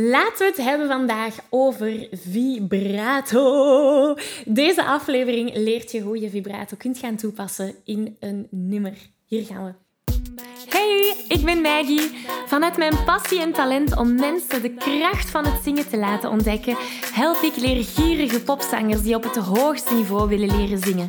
Laten we het hebben vandaag over vibrato. Deze aflevering leert je hoe je vibrato kunt gaan toepassen in een nummer. Hier gaan we. Hey, ik ben Maggie. Vanuit mijn passie en talent om mensen de kracht van het zingen te laten ontdekken, help ik leergierige popzangers die op het hoogste niveau willen leren zingen.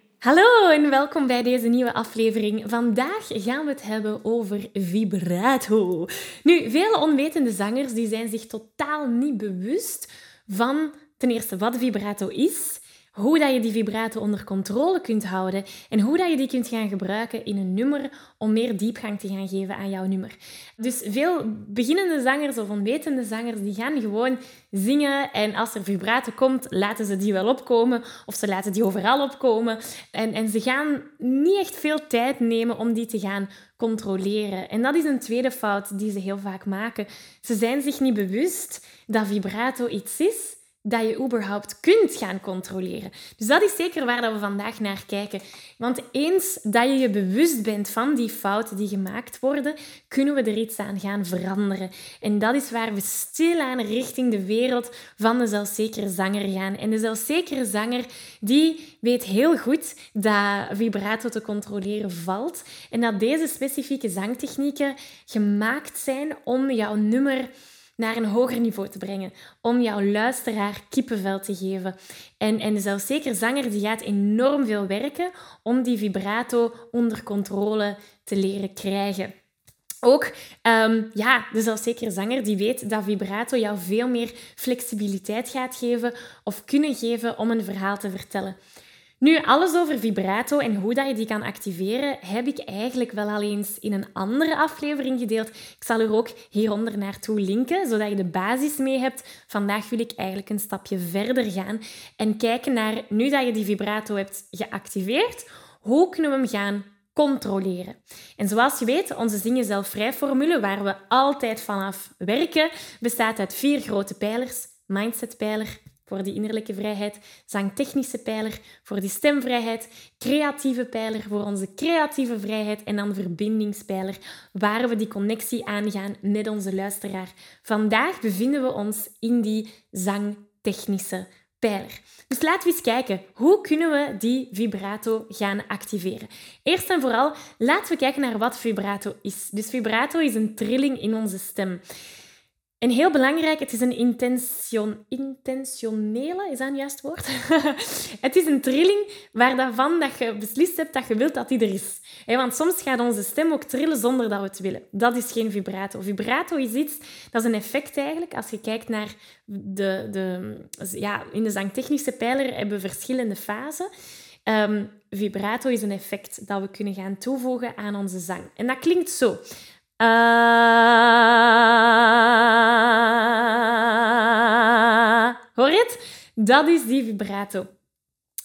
Hallo en welkom bij deze nieuwe aflevering. Vandaag gaan we het hebben over vibrato. Nu, vele onwetende zangers die zijn zich totaal niet bewust van ten eerste wat vibrato is hoe dat je die vibrato onder controle kunt houden en hoe dat je die kunt gaan gebruiken in een nummer om meer diepgang te gaan geven aan jouw nummer. Dus veel beginnende zangers of onwetende zangers die gaan gewoon zingen en als er vibrato komt, laten ze die wel opkomen of ze laten die overal opkomen en, en ze gaan niet echt veel tijd nemen om die te gaan controleren. En dat is een tweede fout die ze heel vaak maken. Ze zijn zich niet bewust dat vibrato iets is dat je überhaupt kunt gaan controleren. Dus dat is zeker waar dat we vandaag naar kijken. Want eens dat je je bewust bent van die fouten die gemaakt worden, kunnen we er iets aan gaan veranderen. En dat is waar we stilaan richting de wereld van de zelfzekere zanger gaan. En de zelfzekere zanger, die weet heel goed dat vibrato te controleren valt. En dat deze specifieke zangtechnieken gemaakt zijn om jouw nummer naar een hoger niveau te brengen. Om jouw luisteraar kippenvel te geven. En, en zelfs zeker zanger die gaat enorm veel werken om die vibrato onder controle te leren krijgen. Ook, um, ja, de zelfzekere zanger die weet dat vibrato jou veel meer flexibiliteit gaat geven of kunnen geven om een verhaal te vertellen. Nu, alles over vibrato en hoe dat je die kan activeren, heb ik eigenlijk wel al eens in een andere aflevering gedeeld. Ik zal er ook hieronder naartoe linken, zodat je de basis mee hebt. Vandaag wil ik eigenlijk een stapje verder gaan en kijken naar, nu dat je die vibrato hebt geactiveerd, hoe kunnen we hem gaan controleren. En zoals je weet, onze Zingen Zelfvrij formule, waar we altijd vanaf werken, bestaat uit vier grote pijlers. Mindset-pijler, voor die innerlijke vrijheid, zangtechnische pijler voor die stemvrijheid, creatieve pijler voor onze creatieve vrijheid en dan verbindingspijler waar we die connectie aangaan met onze luisteraar. Vandaag bevinden we ons in die zangtechnische pijler. Dus laten we eens kijken, hoe kunnen we die vibrato gaan activeren? Eerst en vooral, laten we kijken naar wat vibrato is. Dus vibrato is een trilling in onze stem. En heel belangrijk, het is een intention, intentionele, is dat een juist woord? het is een trilling waarvan dat je beslist hebt dat je wilt dat die er is. want soms gaat onze stem ook trillen zonder dat we het willen. Dat is geen vibrato. Vibrato is iets, dat is een effect eigenlijk. Als je kijkt naar de, de ja, in de zangtechnische pijler hebben we verschillende fasen. Um, vibrato is een effect dat we kunnen gaan toevoegen aan onze zang. En dat klinkt zo. Uh, Dat is die vibrato.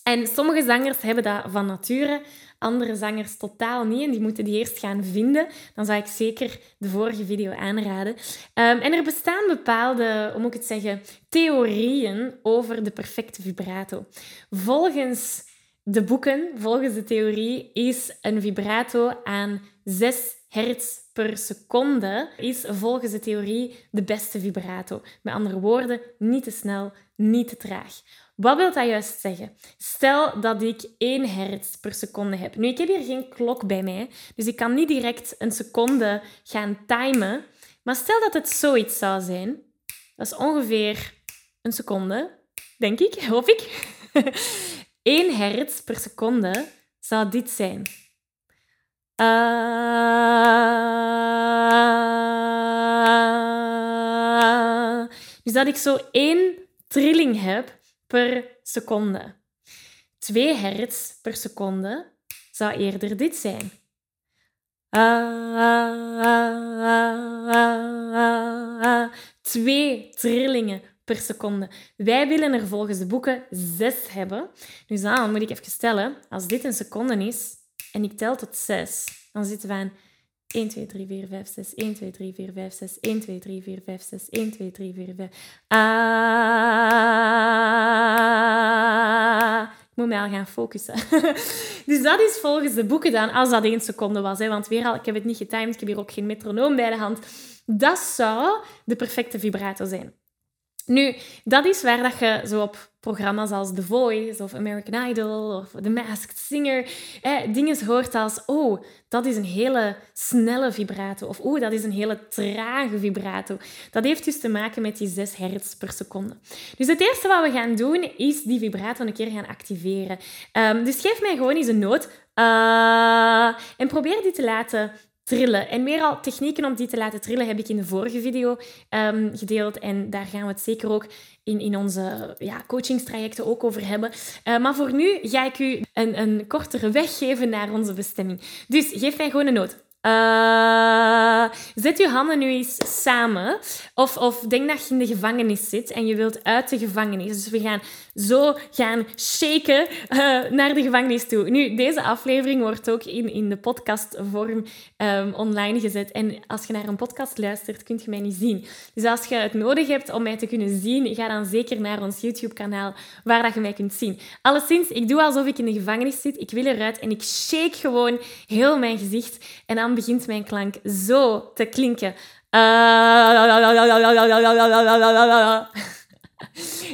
En sommige zangers hebben dat van nature, andere zangers totaal niet. En die moeten die eerst gaan vinden. Dan zou ik zeker de vorige video aanraden. Um, en er bestaan bepaalde, hoe moet ik het zeggen, theorieën over de perfecte vibrato. Volgens de boeken, volgens de theorie, is een vibrato aan 6 hertz per seconde is volgens de theorie de beste vibrato. Met andere woorden, niet te snel, niet te traag. Wat wil dat juist zeggen? Stel dat ik 1 hertz per seconde heb. Nu, ik heb hier geen klok bij mij, dus ik kan niet direct een seconde gaan timen. Maar stel dat het zoiets zou zijn. Dat is ongeveer een seconde, denk ik, hoop ik. 1 hertz per seconde zou dit zijn. Uh, dus dat ik zo één trilling heb per seconde. 2 hertz per seconde zou eerder dit zijn. Twee trillingen per seconde. Wij willen er volgens de boeken zes hebben. Dus dan moet ik even stellen, als dit een seconde is en ik tel tot zes, dan zitten we aan 1, 2, 3, 4, 5, 6. 1, 2, 3, 4, 5, 6. 1, 2, 3, 4, 5, 6. 1, 2, 3, 4, 5. Ah. Ik moet mij al gaan focussen. dus dat is volgens de boeken dan, als dat 1 seconde was. Hè, want weer al, ik heb het niet getimed, ik heb hier ook geen metronoom bij de hand. Dat zou de perfecte vibrato zijn. Nu, dat is waar dat je zo op programma's als The Voice of American Idol of The Masked Singer dingen hoort als oh, dat is een hele snelle vibrato of oh, dat is een hele trage vibrato. Dat heeft dus te maken met die 6 hertz per seconde. Dus het eerste wat we gaan doen is die vibrato een keer gaan activeren. Um, dus geef mij gewoon eens een noot uh, en probeer die te laten trillen. En meer al technieken om die te laten trillen heb ik in de vorige video um, gedeeld. En daar gaan we het zeker ook in, in onze ja, coachingstrajecten ook over hebben. Uh, maar voor nu ga ik u een, een kortere weg geven naar onze bestemming. Dus geef mij gewoon een noot. Uh, zet je handen nu eens samen. Of, of denk dat je in de gevangenis zit en je wilt uit de gevangenis. Dus we gaan zo gaan shaken uh, naar de gevangenis toe. Nu, deze aflevering wordt ook in, in de podcastvorm um, online gezet. En als je naar een podcast luistert, kun je mij niet zien. Dus als je het nodig hebt om mij te kunnen zien, ga dan zeker naar ons YouTube-kanaal waar dat je mij kunt zien. Alleszins, ik doe alsof ik in de gevangenis zit. Ik wil eruit en ik shake gewoon heel mijn gezicht. En dan begint mijn klank zo te klinken.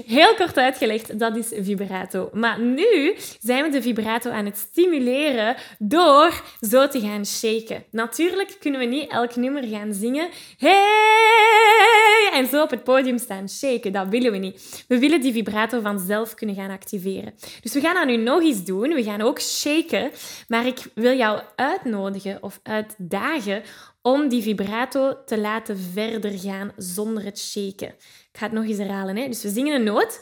Heel kort uitgelegd, dat is vibrato. Maar nu zijn we de vibrato aan het stimuleren door zo te gaan shaken. Natuurlijk kunnen we niet elk nummer gaan zingen. Hey! En zo op het podium staan shaken. Dat willen we niet. We willen die vibrato vanzelf kunnen gaan activeren. Dus we gaan dat nu nog eens doen. We gaan ook shaken. Maar ik wil jou uitnodigen of uitdagen om die vibrato te laten verder gaan zonder het shaken. Ik ga het nog eens herhalen. Hè? Dus we zingen een noot.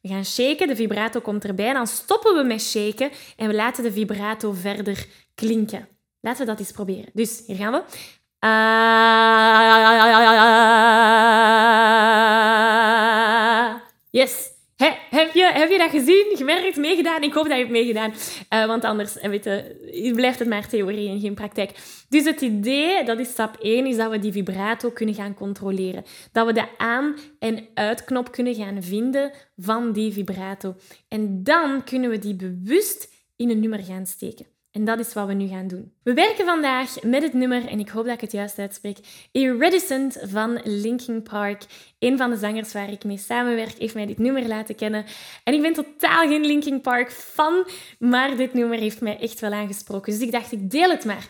We gaan shaken, de vibrato komt erbij. Dan stoppen we met shaken en we laten de vibrato verder klinken. Laten we dat eens proberen. Dus hier gaan we. Yes heb, je, heb je dat gezien, gemerkt, meegedaan? Ik hoop dat je hebt meegedaan. Uh, want anders eh, je, blijft het maar theorie en geen praktijk. Dus het idee, dat is stap 1, is dat we die vibrato kunnen gaan controleren. Dat we de aan- en uitknop kunnen gaan vinden van die vibrato. En dan kunnen we die bewust in een nummer gaan steken. En dat is wat we nu gaan doen. We werken vandaag met het nummer, en ik hoop dat ik het juist uitspreek, Iridescent van Linkin Park. Een van de zangers waar ik mee samenwerk heeft mij dit nummer laten kennen. En ik ben totaal geen Linkin Park fan, maar dit nummer heeft mij echt wel aangesproken. Dus ik dacht, ik deel het maar.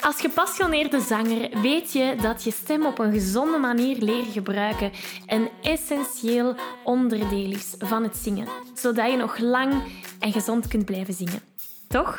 Als gepassioneerde zanger weet je dat je stem op een gezonde manier leren gebruiken een essentieel onderdeel is van het zingen, zodat je nog lang en gezond kunt blijven zingen. Toch?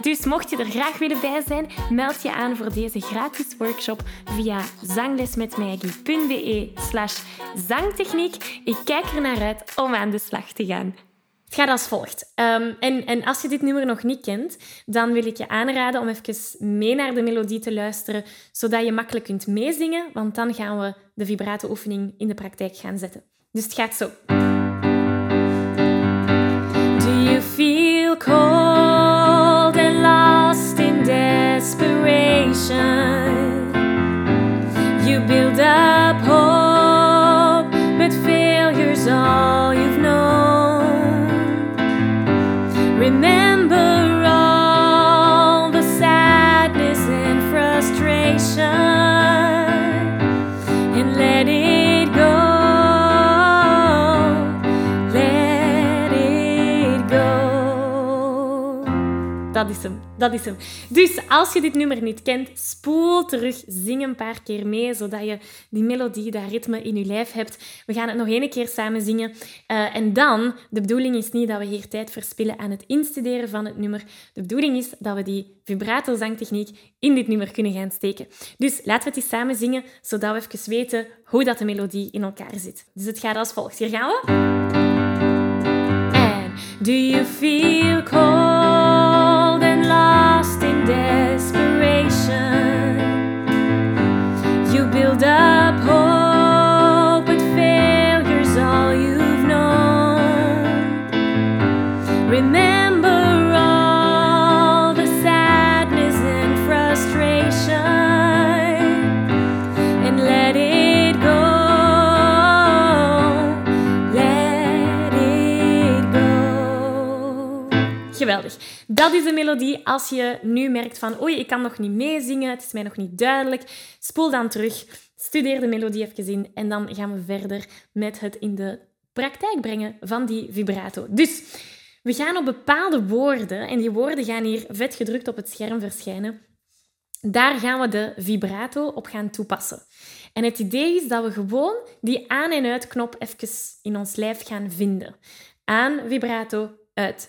Dus mocht je er graag willen bij zijn, meld je aan voor deze gratis workshop via zanglesmetmaggie.be slash zangtechniek. Ik kijk er naar uit om aan de slag te gaan. Het gaat als volgt. Ehm, en, en als je dit nummer nog niet kent, dan wil ik je aanraden om even mee naar de melodie te luisteren, zodat je makkelijk kunt meezingen, want dan gaan we de vibrato-oefening in de praktijk gaan zetten. Dus het gaat zo. Do you feel cold desperation? You build up hope, but failure's all Dat is hem, dat is hem. Dus als je dit nummer niet kent, spoel terug, zing een paar keer mee, zodat je die melodie, dat ritme in je lijf hebt. We gaan het nog één keer samen zingen. Eh, en dan, de bedoeling is niet dat we hier tijd verspillen aan het instuderen van het nummer. De bedoeling is dat we die vibrato-zangtechniek in dit nummer kunnen gaan steken. Dus laten we het eens samen zingen, zodat we even weten hoe dat de melodie in elkaar zit. Dus het gaat als volgt. Hier gaan we. And do you feel cold de melodie. Als je nu merkt van oei, ik kan nog niet meezingen, het is mij nog niet duidelijk, spoel dan terug, studeer de melodie even in en dan gaan we verder met het in de praktijk brengen van die vibrato. Dus we gaan op bepaalde woorden, en die woorden gaan hier vet gedrukt op het scherm verschijnen, daar gaan we de vibrato op gaan toepassen. En het idee is dat we gewoon die aan- en uitknop even in ons lijf gaan vinden. Aan vibrato,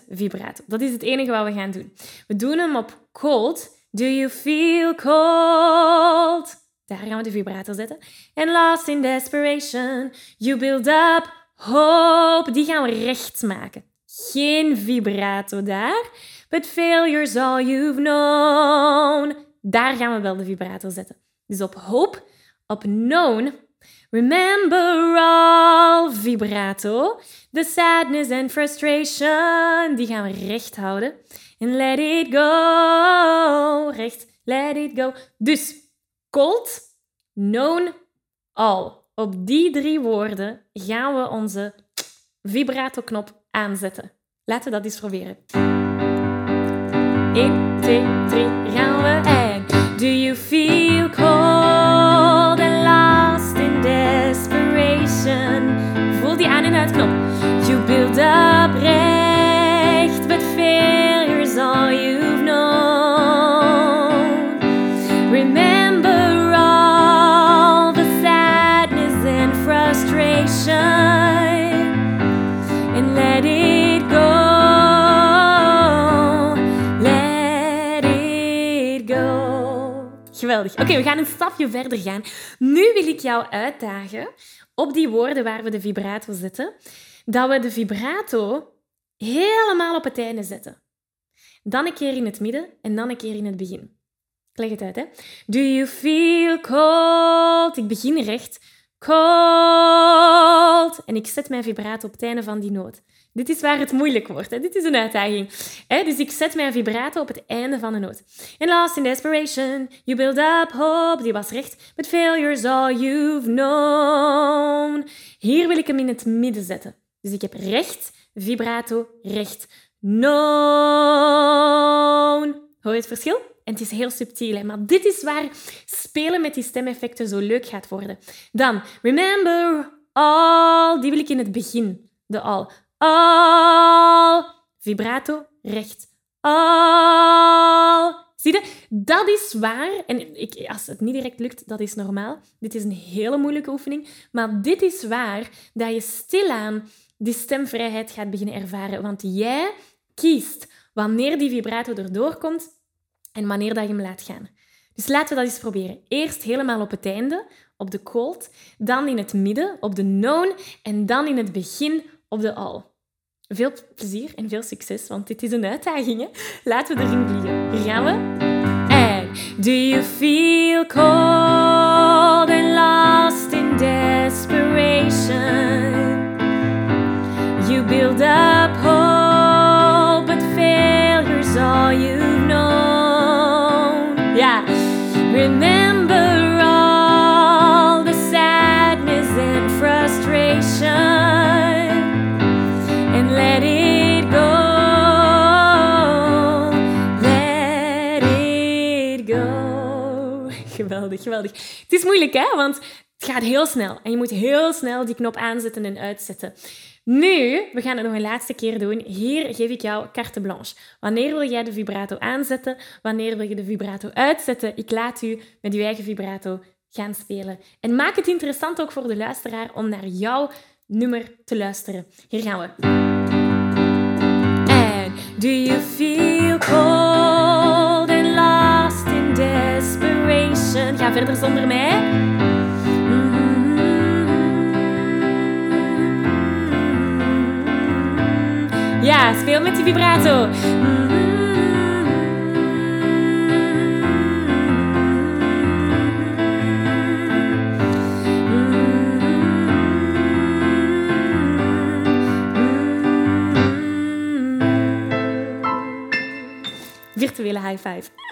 vibrato. Dat is het enige wat we gaan doen. We doen hem op cold. Do you feel cold? Daar gaan we de vibrato zetten. And lost in desperation, you build up hope. Die gaan we rechts maken. Geen vibrato daar. But failure's all you've known. Daar gaan we wel de vibrato zetten. Dus op hope, op known. Remember all vibrato. The sadness and frustration. Die gaan we recht houden. And let it go. Recht. Let it go. Dus cold, known, all. Op die drie woorden gaan we onze vibrato-knop aanzetten. Laten we dat eens proberen. 1, 2, 3, gaan we. En do you feel cold Oké, we gaan een stapje verder gaan. Nu wil ik jou uitdagen op die woorden waar we de vibrato zetten, dat we de vibrato helemaal op het einde zetten. Dan een keer in het midden en dan een keer in het begin. Ik leg het uit, hè. Do you feel cold? Ik begin recht. Cold. En ik zet mijn vibrato op het einde van die noot. Dit is waar het moeilijk wordt. Dit is een uitdaging. Hè? Dus ik zet mijn vibrato op het einde van de noot. And lost in desperation, you build up hope. Die was recht. But failure's all you've known. Hier wil ik hem in het midden zetten. Dus ik heb recht, vibrato, recht. Known. Hoor je het verschil? En het is heel subtiel, hè? maar dit is waar spelen met die stemeffecten zo leuk gaat worden. Dan, remember all, die wil ik in het begin. De all. All. Vibrato, recht. All. Zie je? Dat is waar. En ik, als het niet direct lukt, dat is normaal. Dit is een hele moeilijke oefening. Maar dit is waar dat je stilaan die stemvrijheid gaat beginnen ervaren. Want jij kiest wanneer die vibrato erdoor komt en wanneer dat je hem laat gaan. Dus laten we dat eens proberen. Eerst helemaal op het einde, op de cold, dan in het midden, op de known en dan in het begin op de all. Veel plezier en veel succes, want dit is een uitdaging. Hè? Laten we erin vliegen. Hier gaan we. En do you feel cold and lost in desperation? You build up Geweldig. Het is moeilijk, hè? Want het gaat heel snel. En je moet heel snel die knop aanzetten en uitzetten. Nu, we gaan het nog een laatste keer doen. Hier geef ik jou carte blanche. Wanneer wil jij de vibrato aanzetten? Wanneer wil je de vibrato uitzetten? Ik laat u met uw eigen vibrato gaan spelen. En maak het interessant ook voor de luisteraar om naar jouw nummer te luisteren. Hier gaan we. And do you feel cold desperation? Ga verder zonder mij. Ja, speel met die vibrato. Virtuele high five.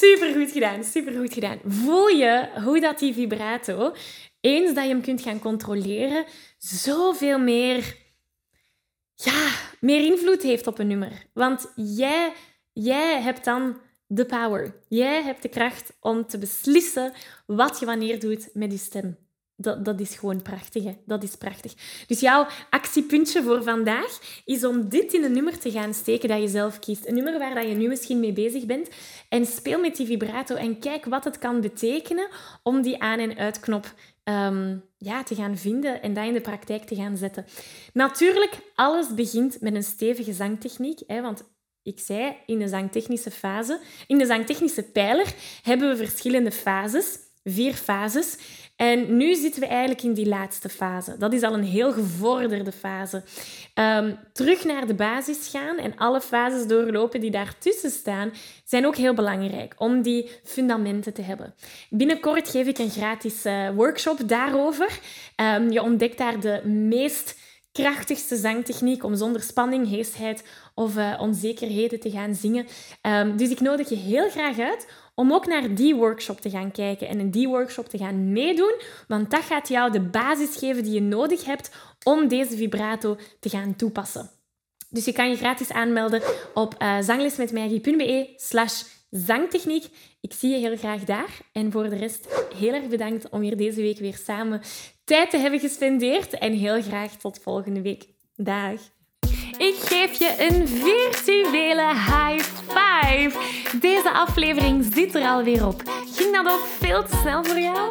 Super goed gedaan, super goed gedaan. Voel je hoe dat die vibrato, eens dat je hem kunt gaan controleren, zoveel meer ja, meer invloed heeft op een nummer. Want jij, jij hebt dan de power. Jij hebt de kracht om te beslissen wat je wanneer doet met je stem. Dat, dat is gewoon prachtig. Hè? Dat is prachtig. Dus jouw actiepuntje voor vandaag is om dit in een nummer te gaan steken dat je zelf kiest. Een nummer waar dat je nu misschien mee bezig bent. En speel met die vibrato en kijk wat het kan betekenen om die aan- en uitknop um, ja, te gaan vinden en dat in de praktijk te gaan zetten. Natuurlijk, alles begint met een stevige zangtechniek. Hè, want ik zei, in de zangtechnische fase, in de zangtechnische pijler hebben we verschillende fases, vier fases. En nu zitten we eigenlijk in die laatste fase. Dat is al een heel gevorderde fase. Um, terug naar de basis gaan en alle fases doorlopen die daartussen staan, zijn ook heel belangrijk om die fundamenten te hebben. Binnenkort geef ik een gratis uh, workshop daarover. Um, je ontdekt daar de meest krachtigste zangtechniek om zonder spanning, heesheid of uh, onzekerheden te gaan zingen. Um, dus ik nodig je heel graag uit om ook naar die workshop te gaan kijken en in die workshop te gaan meedoen, want dat gaat jou de basis geven die je nodig hebt om deze vibrato te gaan toepassen. Dus je kan je gratis aanmelden op uh, zanglesmetmaggie.be slash zangtechniek. Ik zie je heel graag daar. En voor de rest, heel erg bedankt om hier deze week weer samen tijd te hebben gespendeerd. En heel graag tot volgende week. Dag! Ik geef je een virtuele high five. Deze aflevering zit er alweer op. Ging dat ook veel te snel voor jou?